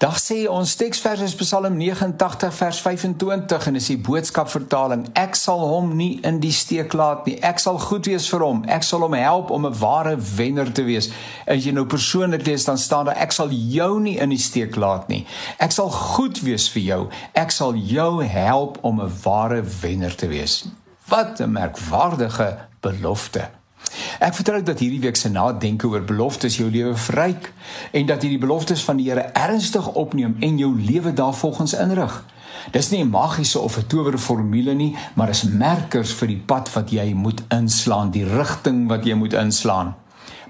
Dag sê ons teksvers is Psalm 89 vers 25 en is die boodskap vertaling. Ek sal hom nie in die steek laat nie. Ek sal goed wees vir hom. Ek sal hom help om 'n ware wenner te wees. As jy nou persoonlik lees dan staan daar ek sal jou nie in die steek laat nie. Ek sal goed wees vir jou. Ek sal jou help om 'n ware wenner te wees. Wat 'n merkwaardige belofte Ek vertrou dat hierdie week se nadenke oor beloftes jou lewe verryk en dat jy die beloftes van die Here ernstig opneem en jou lewe daarvolgens inrig. Dis nie 'n magiese of 'n towerformule nie, maar is merkers vir die pad wat jy moet inslaan, die rigting wat jy moet inslaan.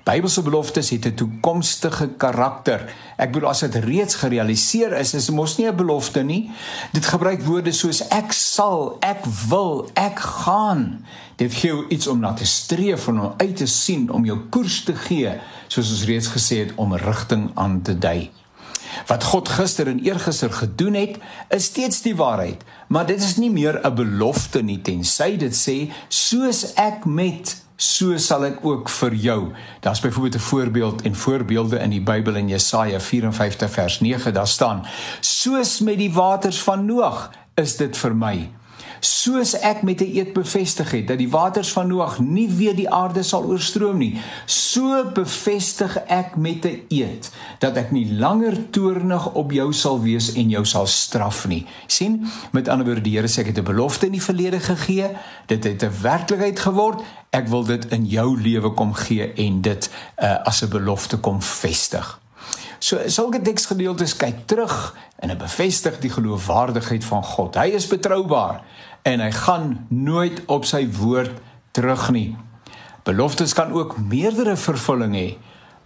Bybelse beloftes het 'n toekomstige karakter. Ek bedoel as dit reeds gerealiseer is, is dit mos nie 'n belofte nie. Dit gebruik woorde soos ek sal, ek wil, ek gaan. Dit gee iets om na te streef en om uit te sien om jou koers te gee, soos ons reeds gesê het om rigting aan te dui. Wat God gister en eergister gedoen het, is steeds die waarheid, maar dit is nie meer 'n belofte nie tensy dit sê soos ek met so sal ek ook vir jou. Daar's byvoorbeeld 'n voorbeeld en voorbeelde in die Bybel in Jesaja 54 vers 9, daar staan: Soos met die waters van Noag is dit vir my soos ek met 'n eed bevestig het dat die waters van Noag nie weer die aarde sal oorstroom nie, so bevestig ek met 'n eed dat ek nie langer toornig op jou sal wees en jou sal straf nie. sien, met ander woorde, die Here sê ek het 'n belofte in die verlede gegee, dit het 'n werklikheid geword. Ek wil dit in jou lewe kom gee en dit uh, as 'n belofte kom vestig. So sulke teksgedeeltes kyk terug en bevestig die geloofwaardigheid van God. Hy is betroubaar en hy gaan nooit op sy woord terug nie. Beloftes kan ook meerdere vervulling hê.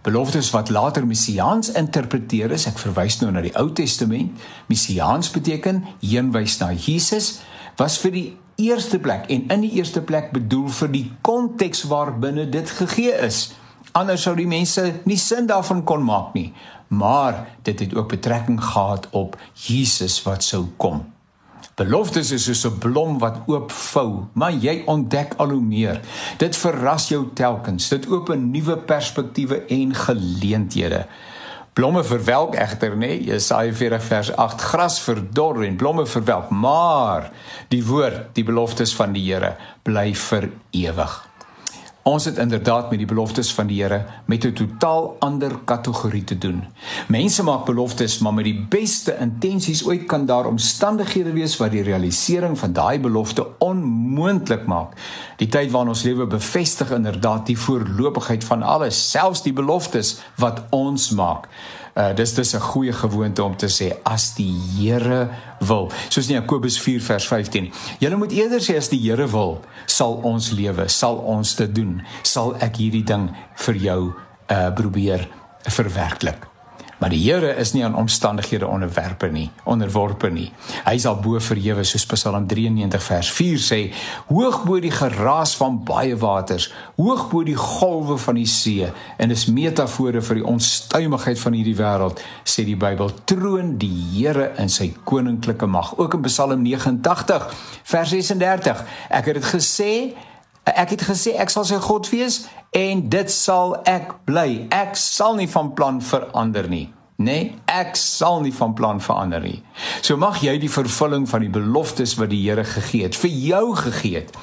Beloftes wat later messiaans interpreteer is, ek verwys nou na die Ou Testament. Messiaans beteken heenwys na Jesus, was vir die eerste plek en in die eerste plek bedoel vir die konteks waarbinne dit gegee is. Anders sou die mense nie sin daarvan kon maak nie, maar dit het ook betrekking gehad op Jesus wat sou kom. Beloftes is soos 'n blom wat oopvou, maar jy ontdek al hoe meer. Dit verras jou telkens. Dit open nuwe perspektiewe en geleenthede. Blomme verwelk egter nê, Jesaja 40 vers 8, gras verdor en blomme verwelk, maar die woord, die beloftes van die Here bly vir ewig. Ons het inderdaad met die beloftes van die Here met 'n totaal ander kategorie te doen. Mense maak beloftes, maar met die beste intensies ooit kan daar omstandighede wees wat die realisering van daai belofte onmoontlik maak. Die tyd waarin ons lewe bevestig inderdaad die voorlopigheid van alles, selfs die beloftes wat ons maak. Uh dis dis 'n goeie gewoonte om te sê as die Here wil. Soos in Jakobus 4 vers 15. Julle moet eerder sê as die Here wil, sal ons lewe, sal ons dit doen. Sal ek hierdie ding vir jou uh probeer verwerklik. Maar die Here is nie aan omstandighede onderwerpe nie, onderworpe nie. Hy is al bo verhewe soos Psalm 93 vers 4 sê, hoog bo die geraas van baie waters, hoog bo die golwe van die see en is metafore vir die onstuimigheid van hierdie wêreld, sê die Bybel, troon die Here in sy koninklike mag. Ook in Psalm 89 vers 36. Ek het dit gesê Ek het gesê ek sal sy God wees en dit sal ek bly. Ek sal nie van plan verander nie. Nee, ek sal nie van plan verander nie. So mag jy die vervulling van die beloftes wat die Here gegee het, vir jou gegee het,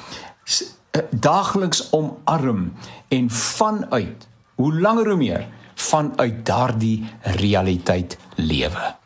eh, daagliks omarm en vanuit hoe langer hoe meer vanuit daardie realiteit lewe.